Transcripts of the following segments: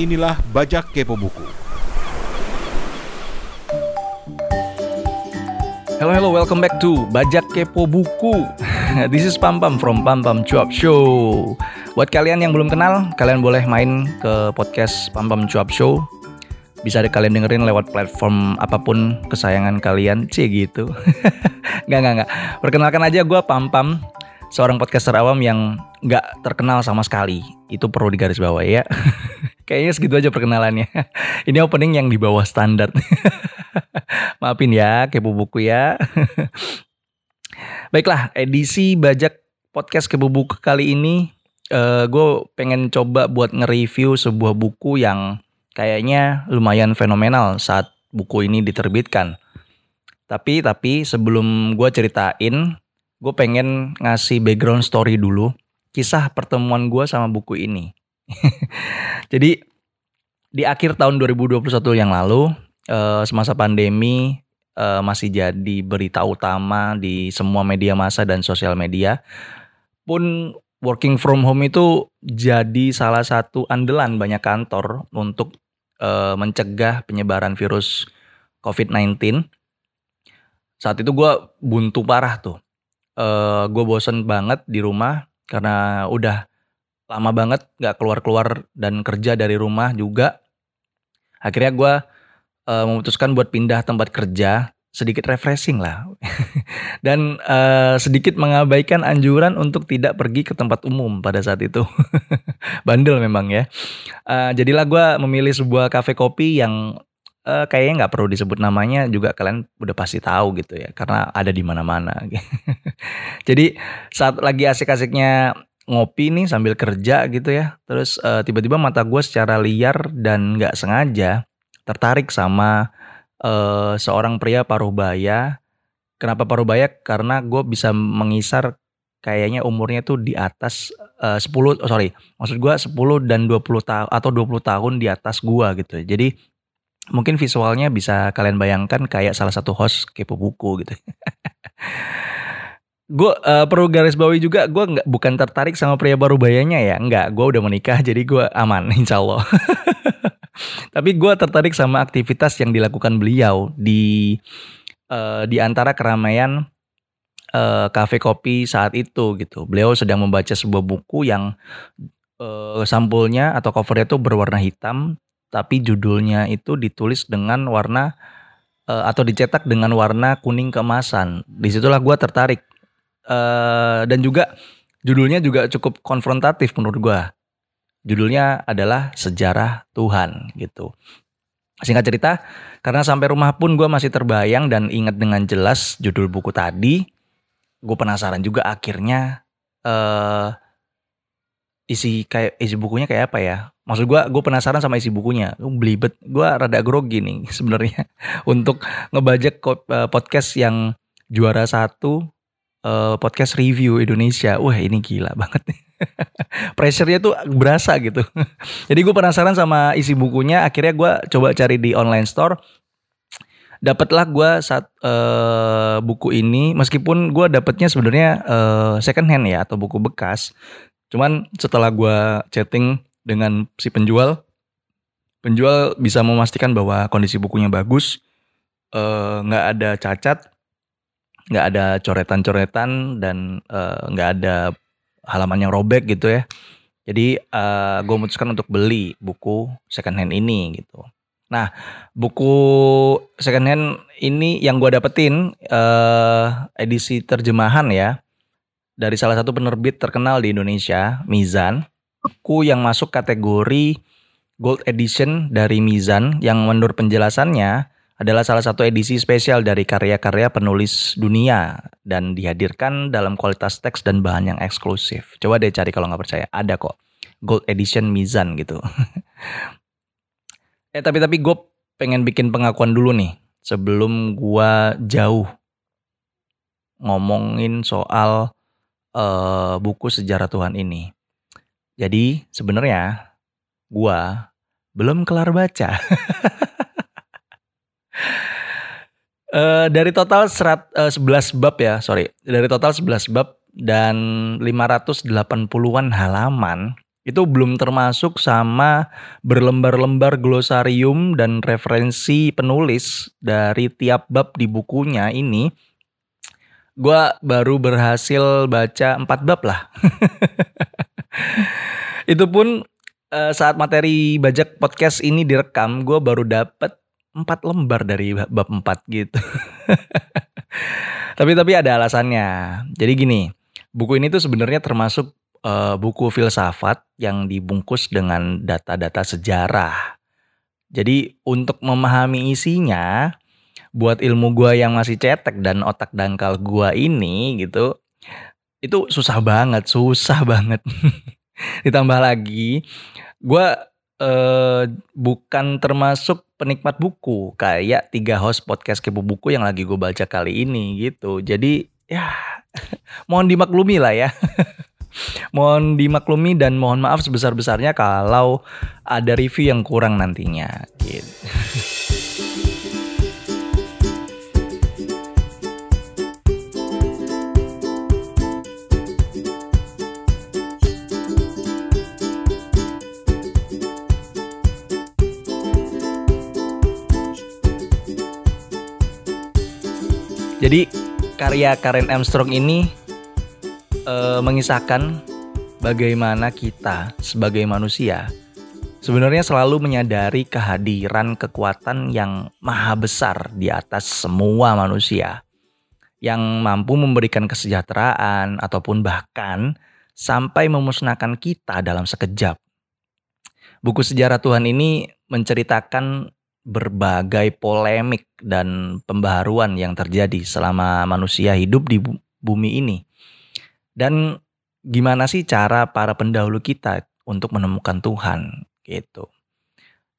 Inilah Bajak Kepo Buku. Hello, hello, welcome back to Bajak Kepo Buku. This is Pam Pam from Pam Pam Cuap Show. Buat kalian yang belum kenal, kalian boleh main ke podcast Pam Pam Cuap Show. Bisa kalian dengerin lewat platform apa pun kesayangan kalian, cie gitu. Gak, gak, gak. Perkenalkan aja gue Pam Pam, seorang podcaster awam yang gak terkenal sama sekali. Itu perlu digarisbawahi ya. Kayaknya segitu aja perkenalannya. Ini opening yang di bawah standar. Maafin ya, kepo buku ya. Baiklah, edisi bajak podcast kepo buku kali ini uh, gue pengen coba buat nge-review sebuah buku yang kayaknya lumayan fenomenal saat buku ini diterbitkan. Tapi tapi sebelum gue ceritain, gue pengen ngasih background story dulu, kisah pertemuan gue sama buku ini. Jadi di akhir tahun 2021 yang lalu, uh, semasa pandemi uh, masih jadi berita utama di semua media massa dan sosial media, pun working from home itu jadi salah satu andalan banyak kantor untuk uh, mencegah penyebaran virus COVID-19. Saat itu gue buntu parah tuh. Uh, gue bosen banget di rumah karena udah lama banget gak keluar-keluar dan kerja dari rumah juga. Akhirnya gue uh, memutuskan buat pindah tempat kerja sedikit refreshing lah. Dan uh, sedikit mengabaikan anjuran untuk tidak pergi ke tempat umum pada saat itu. Bandel memang ya. Uh, jadilah gue memilih sebuah kafe kopi yang uh, kayaknya nggak perlu disebut namanya juga kalian udah pasti tahu gitu ya karena ada di mana-mana. Jadi saat lagi asik-asiknya ngopi nih sambil kerja gitu ya terus uh, tiba-tiba mata gue secara liar dan nggak sengaja tertarik sama uh, seorang pria paruh baya. Kenapa paruh baya? Karena gue bisa mengisar kayaknya umurnya tuh di atas eh, uh, 10 oh sorry maksud gue 10 dan 20 tahun atau 20 tahun di atas gue gitu jadi mungkin visualnya bisa kalian bayangkan kayak salah satu host kepo buku gitu gue uh, perlu garis bawahi juga gue nggak bukan tertarik sama pria baru bayanya ya nggak gue udah menikah jadi gue aman insya Allah Tapi gue tertarik sama aktivitas yang dilakukan beliau di uh, di antara keramaian uh, kafe kopi saat itu gitu. Beliau sedang membaca sebuah buku yang uh, sampulnya atau covernya itu berwarna hitam, tapi judulnya itu ditulis dengan warna atau dicetak dengan warna kuning keemasan. Di situlah gue tertarik uh, dan juga judulnya juga cukup konfrontatif menurut gue Judulnya adalah Sejarah Tuhan gitu. Singkat cerita, karena sampai rumah pun gue masih terbayang dan ingat dengan jelas judul buku tadi. Gue penasaran juga akhirnya uh, isi kayak isi bukunya kayak apa ya? Maksud gue, gue penasaran sama isi bukunya. Belibet, gue rada grogi nih sebenarnya untuk ngebajak eh, podcast yang juara satu uh, podcast review Indonesia. Wah ini gila banget nih. Pressure-nya tuh berasa gitu. Jadi gue penasaran sama isi bukunya. Akhirnya gue coba cari di online store. Dapatlah gue saat uh, buku ini, meskipun gue dapetnya sebenarnya uh, second hand ya atau buku bekas. Cuman setelah gue chatting dengan si penjual, penjual bisa memastikan bahwa kondisi bukunya bagus, nggak uh, ada cacat, nggak ada coretan-coretan dan nggak uh, ada halaman yang robek gitu ya. Jadi uh, gue memutuskan untuk beli buku second hand ini gitu. Nah buku second hand ini yang gue dapetin uh, edisi terjemahan ya dari salah satu penerbit terkenal di Indonesia, Mizan. Buku yang masuk kategori Gold Edition dari Mizan yang menurut penjelasannya adalah salah satu edisi spesial dari karya-karya penulis dunia dan dihadirkan dalam kualitas teks dan bahan yang eksklusif. Coba deh cari kalau nggak percaya, ada kok Gold Edition Mizan gitu. eh tapi tapi gue pengen bikin pengakuan dulu nih sebelum gue jauh ngomongin soal uh, buku sejarah Tuhan ini. Jadi sebenarnya gue belum kelar baca. Uh, dari total serat, uh, 11 bab ya, sorry. Dari total 11 bab dan 580-an halaman, Itu belum termasuk sama berlembar-lembar glosarium dan referensi penulis dari tiap bab di bukunya ini. Gua baru berhasil baca empat bab lah. Itu pun uh, saat materi bajak podcast ini direkam, gue baru dapet empat lembar dari bab empat gitu. tapi tapi ada alasannya. Jadi gini, buku ini tuh sebenarnya termasuk uh, buku filsafat yang dibungkus dengan data-data sejarah. Jadi untuk memahami isinya, buat ilmu gua yang masih cetek dan otak dangkal gua ini gitu, itu susah banget, susah banget. Ditambah lagi, gua uh, bukan termasuk penikmat buku kayak tiga host podcast kepo buku yang lagi gue baca kali ini gitu. Jadi ya mohon dimaklumi lah ya. mohon dimaklumi dan mohon maaf sebesar-besarnya kalau ada review yang kurang nantinya gitu. Jadi karya Karen Armstrong ini uh, mengisahkan bagaimana kita sebagai manusia sebenarnya selalu menyadari kehadiran kekuatan yang maha besar di atas semua manusia yang mampu memberikan kesejahteraan ataupun bahkan sampai memusnahkan kita dalam sekejap. Buku sejarah Tuhan ini menceritakan berbagai polemik dan pembaharuan yang terjadi selama manusia hidup di bumi ini. Dan gimana sih cara para pendahulu kita untuk menemukan Tuhan gitu.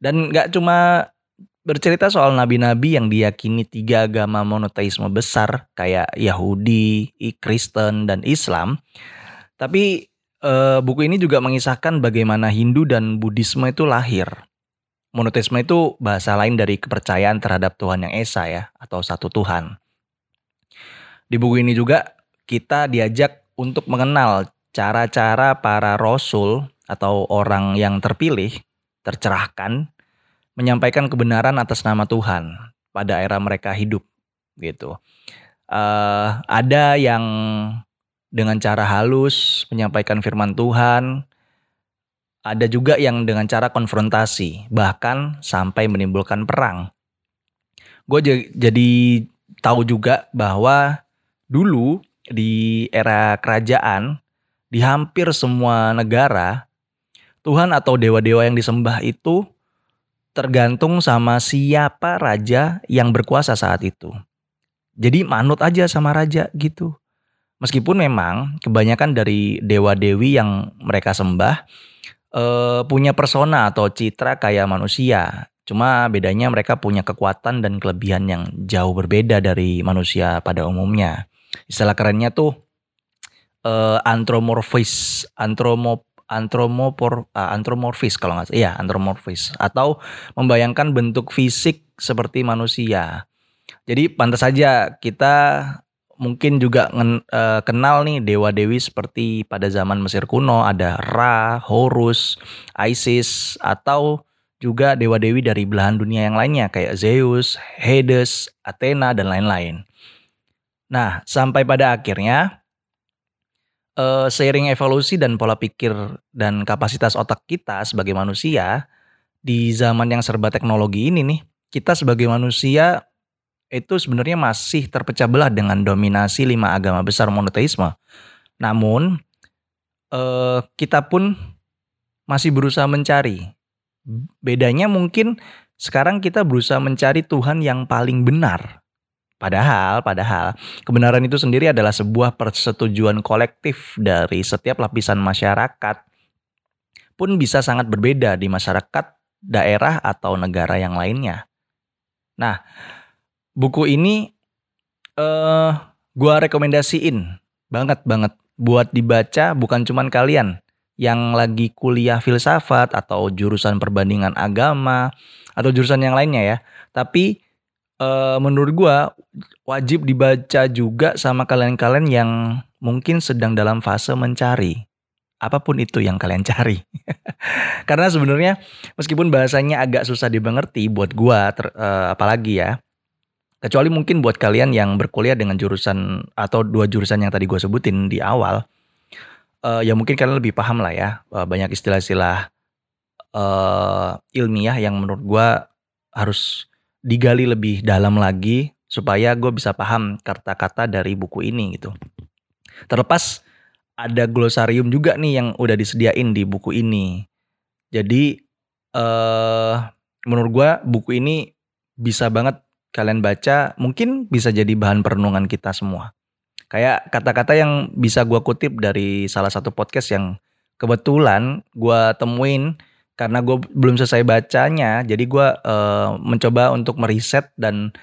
Dan nggak cuma bercerita soal nabi-nabi yang diyakini tiga agama monoteisme besar kayak Yahudi, Kristen, dan Islam. Tapi e, buku ini juga mengisahkan bagaimana Hindu dan Buddhisme itu lahir. Monoteisme itu bahasa lain dari kepercayaan terhadap Tuhan yang Esa ya, atau satu Tuhan. Di buku ini juga kita diajak untuk mengenal cara-cara para rasul atau orang yang terpilih, tercerahkan, menyampaikan kebenaran atas nama Tuhan pada era mereka hidup gitu. Uh, ada yang dengan cara halus menyampaikan firman Tuhan, ada juga yang dengan cara konfrontasi, bahkan sampai menimbulkan perang. Gue jadi tahu juga bahwa dulu di era kerajaan di hampir semua negara Tuhan atau dewa-dewa yang disembah itu tergantung sama siapa raja yang berkuasa saat itu. Jadi manut aja sama raja gitu. Meskipun memang kebanyakan dari dewa-dewi yang mereka sembah eh, punya persona atau citra kayak manusia. Cuma bedanya mereka punya kekuatan dan kelebihan yang jauh berbeda dari manusia pada umumnya istilah kerennya tuh uh, antromorphis, antromo antromopor uh, antromorfis kalau nggak iya antromorfis atau membayangkan bentuk fisik seperti manusia. Jadi pantas saja kita mungkin juga uh, kenal nih dewa-dewi seperti pada zaman Mesir kuno ada Ra, Horus, Isis atau juga dewa-dewi dari belahan dunia yang lainnya kayak Zeus, Hades, Athena dan lain-lain. Nah, sampai pada akhirnya uh, seiring evolusi dan pola pikir dan kapasitas otak kita sebagai manusia di zaman yang serba teknologi ini nih, kita sebagai manusia itu sebenarnya masih terpecah belah dengan dominasi lima agama besar monoteisme. Namun uh, kita pun masih berusaha mencari. Bedanya mungkin sekarang kita berusaha mencari Tuhan yang paling benar Padahal, padahal kebenaran itu sendiri adalah sebuah persetujuan kolektif dari setiap lapisan masyarakat pun bisa sangat berbeda di masyarakat, daerah atau negara yang lainnya. Nah, buku ini eh gua rekomendasiin banget banget buat dibaca bukan cuman kalian yang lagi kuliah filsafat atau jurusan perbandingan agama atau jurusan yang lainnya ya, tapi uh, menurut gua wajib dibaca juga sama kalian-kalian yang mungkin sedang dalam fase mencari apa pun itu yang kalian cari. Karena sebenarnya meskipun bahasanya agak susah dimengerti buat gua ter, uh, apalagi ya. Kecuali mungkin buat kalian yang berkuliah dengan jurusan atau dua jurusan yang tadi gue sebutin di awal, uh, ya mungkin kalian lebih paham lah ya uh, banyak istilah-istilah uh, ilmiah yang menurut gue harus digali lebih dalam lagi supaya gue bisa paham kata-kata dari buku ini gitu. Terlepas ada glosarium juga nih yang udah disediain di buku ini. Jadi eh menurut gue buku ini bisa banget kalian baca, mungkin bisa jadi bahan perenungan kita semua. Kayak kata-kata yang bisa gue kutip dari salah satu podcast yang kebetulan gue temuin karena gue belum selesai bacanya jadi gue uh, mencoba untuk meriset dan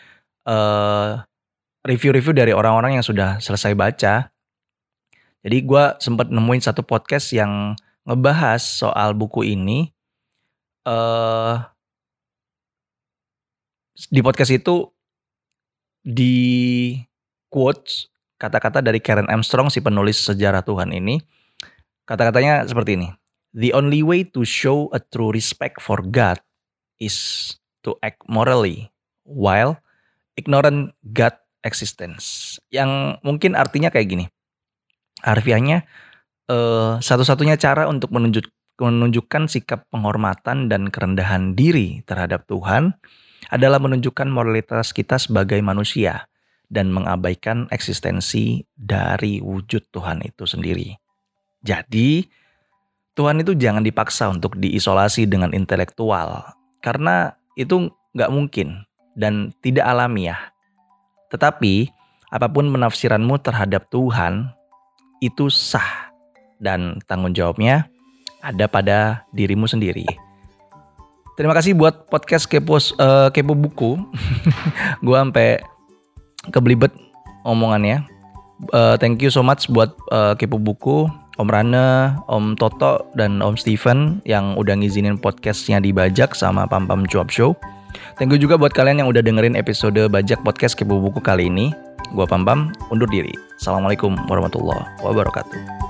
uh, review-review dari orang-orang yang sudah selesai baca jadi gue sempat nemuin satu podcast yang ngebahas soal buku ini uh, di podcast itu di quotes kata-kata dari Karen Armstrong si penulis sejarah Tuhan ini kata-katanya seperti ini The only way to show a true respect for God is to act morally while ignorant God existence. Yang mungkin artinya kayak gini. Harfiahnya uh, satu-satunya cara untuk menunjuk, menunjukkan sikap penghormatan dan kerendahan diri terhadap Tuhan adalah menunjukkan moralitas kita sebagai manusia dan mengabaikan eksistensi dari wujud Tuhan itu sendiri. Jadi, Tuhan itu jangan dipaksa untuk diisolasi dengan intelektual, karena itu nggak mungkin dan tidak alamiah. Tetapi, apa pun penafsiranmu terhadap Tuhan, itu sah dan tanggung jawabnya ada pada dirimu sendiri. Terima kasih buat podcast kepo uh, kepo buku. gue sampai kebelibet omongannya. Uh, thank you so much buat uh, kepo buku. Om Rane, Om Toto, dan Om Steven yang udah ngizinin podcastnya dibajak sama Pam Pam Cuap Show. Thank you juga buat kalian yang udah dengerin episode Bajak Podcast Kepo Buku kali ini. Gua Pam Pam, undur diri. Assalamualaikum warahmatullahi wabarakatuh.